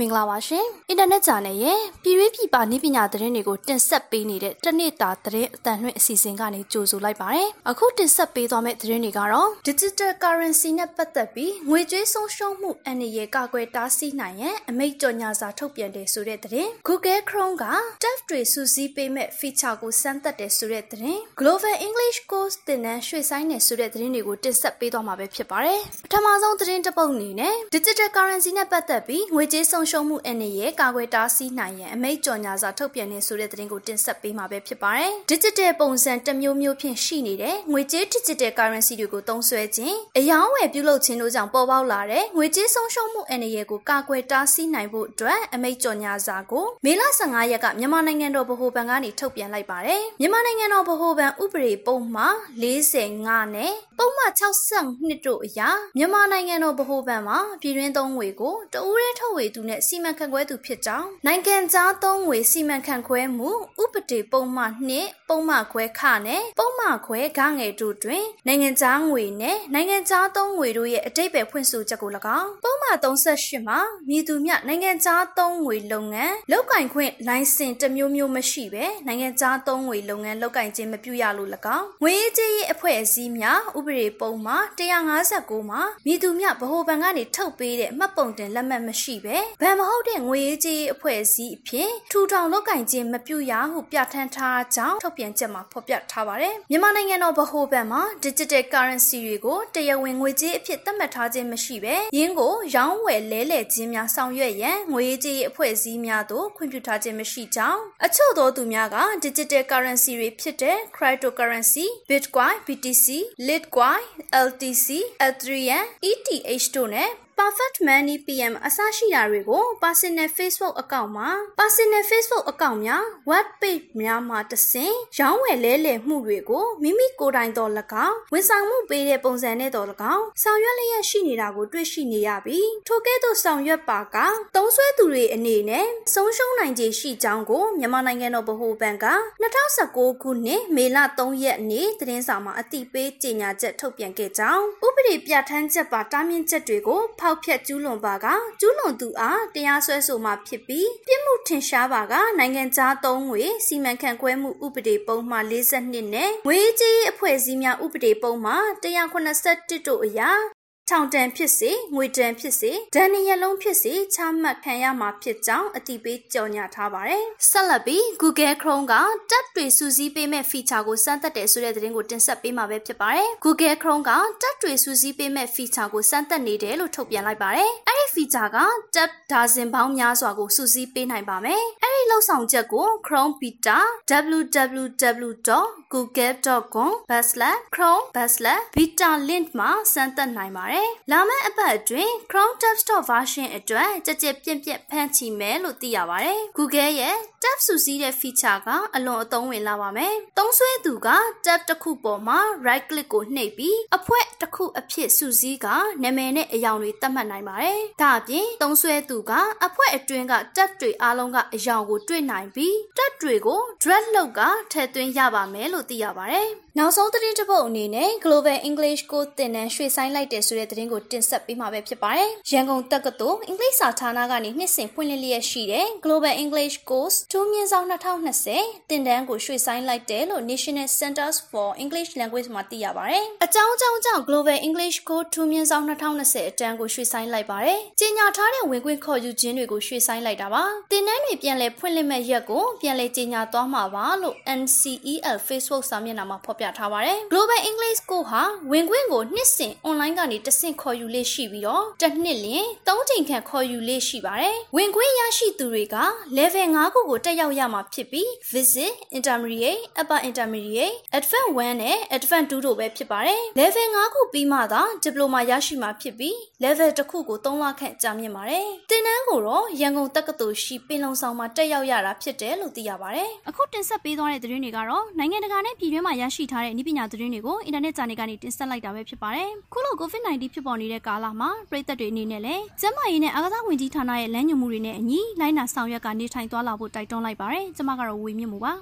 မင်္ဂလာပါရှင်။အင်တာနက်ဂျာနယ်ရဲ့ပြည်ရေးပြည်ပနည်းပညာသတင်းတွေကိုတင်ဆက်ပေးနေတဲ့တနေ့တာသတင်းအတန်လွှင့်အစီအစဉ်ကနေကြိုဆိုလိုက်ပါတယ်။အခုတင်ဆက်ပေးသွားမယ့်သတင်းတွေကတော့ Digital Currency နဲ့ပတ်သက်ပြီးငွေကြေးဆုံးရှုံးမှုအန္တရာယ်ကာကွယ်တားဆီးနိုင်ရန်အမိန့်ကြော်ညာစာထုတ်ပြန်တယ်ဆိုတဲ့သတင်း။ Google Chrome က TAF တွေစူးစီးပေးမဲ့ feature ကိုစမ်းသပ်တယ်ဆိုတဲ့သတင်း။ Global English Course သင်တန်းရွှေ့ဆိုင်းတယ်ဆိုတဲ့သတင်းတွေကိုတင်ဆက်ပေးသွားမှာပဲဖြစ်ပါတယ်။ပထမဆုံးသတင်းတစ်ပုဒ်အနေနဲ့ Digital Currency နဲ့ပတ်သက်ပြီးငွေကြေးဆုံးရှုံးမှုအန္တရာယ်ကာကွယ်တားဆီးနိုင်ရန်အမိန့်ကြော်ညာစာထုတ်ပြန်နေဆိုတဲ့သတင်းကိုတင်ဆက်ပေးမှာပဲဖြစ်ပါတယ်။ Digital ပုံစံတစ်မျိုးမျိုးဖြင့်ရှိနေတဲ့ငွေကြေး Digital Currency တွေကိုသုံးစွဲခြင်းအယောင်းဝယ်ပြုလုပ်ခြင်းတို့ကြောင့်ပေါ်ပေါက်လာတဲ့ငွေကြေးဆုံးရှုံးမှုအန္တရာယ်ကိုကာကွယ်တားဆီးနိုင်ဖို့အတွက်အမိန့်ကြော်ညာစာကိုမေလ15ရက်ကမြန်မာနိုင်ငံတော်ဗဟိုဘဏ်ကနေထုတ်ပြန်လိုက်ပါတယ်။မြန်မာနိုင်ငံတော်ဗဟိုဘဏ်ဥပဒေပုံမှန်45နဲ့ပုံမှန်62တို့အရာမြန်မာနိုင်ငံတော်ဗဟိုဘဏ်မှာပြည်တွင်းသုံးငွေကိုတဦးရဲထုတ်ဝေသူနဲ့စီမံခန့်ခွဲသူဖြစ်ကြောင်းနိုင်ငံခြားသုံးငွေစီမံခန့်ခွဲမှုဥပဒေပုံမှန်2ပုံမှန်ခွဲခနဲ့ပုံမှန်ခွဲဂငယ်တို့တွင်နိုင်ငံခြားငွေနဲ့နိုင်ငံခြားသုံးငွေတို့ရဲ့အတိတ်ပဲဖွင့်ဆိုချက်ကို၎င်းပုံမှန်38မှာမြည်သူမြနိုင်ငံခြားသုံးငွေလုပ်ငန်းလောက်ကင်ခွင့်လိုင်စင်တစ်မျိုးမျိုးမရှိဘဲနိုင်ငံခြားသုံးငွေလုပ်ငန်းလောက်ကင်ခြင်းမပြုရလို့၎င်းငွေရေးကြေးရေးအဖွဲ့အစည်းများဥပဒေပုံမှာ159မှာမြည်သူမြဗဟိုဘဏ်ကနေထုတ်ပေးတဲ့မှတ်ပုံတင်လက်မှတ်မရှိဘဲဘဏ်မဟုတ်တဲ့ငွေရေးကြေးအဖွဲ့အစည်းအဖြစ်ထူထောင်လောက်ကင်ခြင်းမပြုရဟုပြဋ္ဌာန်းထားကြောင်းထုတ်ပြန်ချက်မှာဖော်ပြထားပါတယ်။မြန်မာနိုင်ငံတော်ဗဟိုဘဏ်မှာ digital currency တွေကိုတရားဝင်ငွေကြေးအဖြစ်သတ်မှတ်ထားခြင်းမရှိဘဲရင်းကိုရောင်းဝယ်လဲလှယ်ခြင်းများဆောင်ရွက်ရန်ငွေရေးကြေးအဖွဲ့အစည်းများသို့ခွင့်ပြုထားခြင်းမရှိကြောင်းအချို့သောသူများက digital currency တွေဖြစ်တဲ့ cryptocurrency, bitcoin, BTC, Litecoin, LTC, Ethereum, ETH တို့နဲ့ Perfect Money PM အစရှိတာတွေကို Personal Facebook အကောင့်မှာ Personal Facebook အကောင့်များ Web Page များမှာတဆင့်ရောင်းဝယ်လဲလှယ်မှုတွေကိုမိမိကိုယ်တိုင်တော်၎င်းဝန်ဆောင်မှုပေးတဲ့ပုံစံနဲ့တော်၎င်းဆောင်ရွက်လျက်ရှိနေတာကိုတွေ့ရှိနေရပြီးထိုကဲ့သို့ဆောင်ရွက်ပါကသုံးဆွဲသူတွေအနေနဲ့ဆုံးရှုံးနိုင်ခြေရှိကြောင်းကိုမြန်မာနိုင်ငံတော်ဗဟိုဘဏ်က2019ခုနှစ်မေလ3ရက်နေ့သတင်းစာမှာအသိပေးကြေညာချက်ထုတ်ပြန်ခဲ့ကြောင်းဥပဒေပြဋ္ဌာန်းချက်ပါတားမြစ်ချက်တွေကိုဖောက်ဖျက်ကျူးလွန်ပါကကျူးလွန်သူအားတရားစွဲဆိုမှဖြစ်ပြီးပြစ်မှုထင်ရှားပါကနိုင်ငံခြားသုံးငွေစီမံခန့်ခွဲမှုဥပဒေပုံမှန်42နဲ့ငွေကြေးအဖွဲ့အစည်းများဥပဒေပုံမှန်181တို့အရာ ထောင်တန်ဖြစ်စေငွေတန်ဖြစ်စေဒဏ်ရလုံးဖြစ်စေချမှတ်ခံရမှာဖြစ်ကြောင်းအတိပေးကြော်ညာထားပါတယ်။ဆက်လက်ပြီး Google Chrome က tab တွေစူးစီးပေးမဲ့ feature ကိုစမ်းသပ်တယ်ဆိုတဲ့သတင်းကိုတင်ဆက်ပေးမှာပဲဖြစ်ပါတယ်။ Google Chrome က tab တွေစူးစီးပေးမဲ့ feature ကိုစမ်းသပ်နေတယ်လို့ထုတ်ပြန်လိုက်ပါတယ်။အဲ့ဒီ feature က tab ဒါဇင်ပေါင်းများစွာကိုစူးစီးပေးနိုင်ပါမယ်။ အဲ့ဒီလောက်ဆောင်ချက်ကို Chrome Beta www.google.com/chrome/beta link မှာစမ်းသပ်နိုင်ပါတယ်ပါတယ်။လာမယ့်အပတ်အတွင်း Chrome Desktop version အတွက်ကြကြပြင့်ပြင့်ဖန်ချီမယ်လို့သိရပါတယ်။ Google ရဲ့ Tab စုစည်းတဲ့ feature ကအလွန်အသုံးဝင်လာပါမယ်။သုံးစွဲသူက Tab တစ်ခုပေါ်မှာ right click ကိုနှိပ်ပြီးအဖွဲ့တစ်ခုအဖြစ်စုစည်းကနာမည်နဲ့အယောင်တွေသတ်မှတ်နိုင်ပါတယ်။ဒါအပြင်သုံးစွဲသူကအဖွဲ့အတွင်းက Tab တွေအားလုံးကအယောင်ကိုတွေ့နိုင်ပြီး Tab တွေကို drag လုပ်ကထည့်သွင်းရပါမယ်လို့သိရပါတယ်။ နောက်ဆုံးသတင်းတစ်ပုဒ်အနေနဲ့ Global English ကိုသင်တန်းရွှေ့ဆိုင်းလိုက်တယ်ဆိုတဲ့သတင်းကိုတင်ဆက်ပေးမှာပဲဖြစ်ပါတယ်။ရန်ကုန်တက္ကသိုလ်အင်္ဂလိပ်စာဌာနကနေနှစ်စဉ်ဖွင့်လှစ်လျက်ရှိတဲ့ Global English Course 2မြင့်ဆောင်2020တင်တန်းကိုရွှေ့ဆိုင်းလိုက်တယ်လို့ National Centers for English Language မှာသိရပါတယ်။အကြောင်းကြောင့်ကြောင့် Global English Course 2မြင့်ဆောင်2020အတန်းကိုရွှေ့ဆိုင်းလိုက်ပါတယ်။ကြေညာထားတဲ့ဝင်ခွင့်ခေါ်ယူခြင်းတွေကိုရွှေ့ဆိုင်းလိုက်တာပါ။တင်တန်းတွေပြန်လည်ဖွင့်လှစ်မဲ့ရက်ကိုပြန်လည်ကြေညာသွားမှာပါလို့ NCEL Facebook စာမျက်နှာမှာဖော်ပြထားပါတယ်။ Global English Course ဟာဝင်ခွင့်ကိုနှစ်စဉ် online ကနေတဆင့်ခေါ်ယူလေးရှိပြီးတော့တစ်နှစ်လျင်၃ချိန်ခန့်ခေါ်ယူလေးရှိပါတယ်။ဝင်ခွင့်ရရှိသူတွေက level 5ခုကိုတက်ရောက်ရမှာဖြစ်ပြီး visit intermediate upper intermediate advanced 1နဲ့ advanced 2တို့ပဲဖြစ်ပါတယ်။ level 5ခုပြီးမှသာ diploma ရရှိမှာဖြစ်ပြီး level တစ်ခုကို3လခန့်ကြာမြင့်ပါတယ်။တင်နန်းကိုတော့ရန်ကုန်တက္ကသိုလ်ရှိပင်လုံဆောင်မှာတက်ရောက်ရတာဖြစ်တယ်လို့သိရပါတယ်။အခုတင်ဆက်ပေးသွားတဲ့သတင်းတွေကတော့နိုင်ငံတကာနဲ့ပြည်တွင်းမှာရရှိထားတဲ့ဤပညာသတင်းတွေကိုအင်တာနက်ဂျာနယ်ကနေတင်ဆက်လိုက်တာပဲဖြစ်ပါတယ်။ခုလို COVID-19 ဖြစ်ပေါ်နေတဲ့ကာလမှာပြည်သက်တွေအနေနဲ့လည်းကျန်းမာရေးနဲ့အားကစားဝန်ကြီးဌာနရဲ့လမ်းညွှန်မှုတွေနဲ့အညီလိုက်နာဆောင်ရွက်ကနေထိုင်သွားလာဖို့တိုက်တွန်းလိုက်ပါတယ်။ကျွန်မကတော့ဝေမြင့်မှုပါ။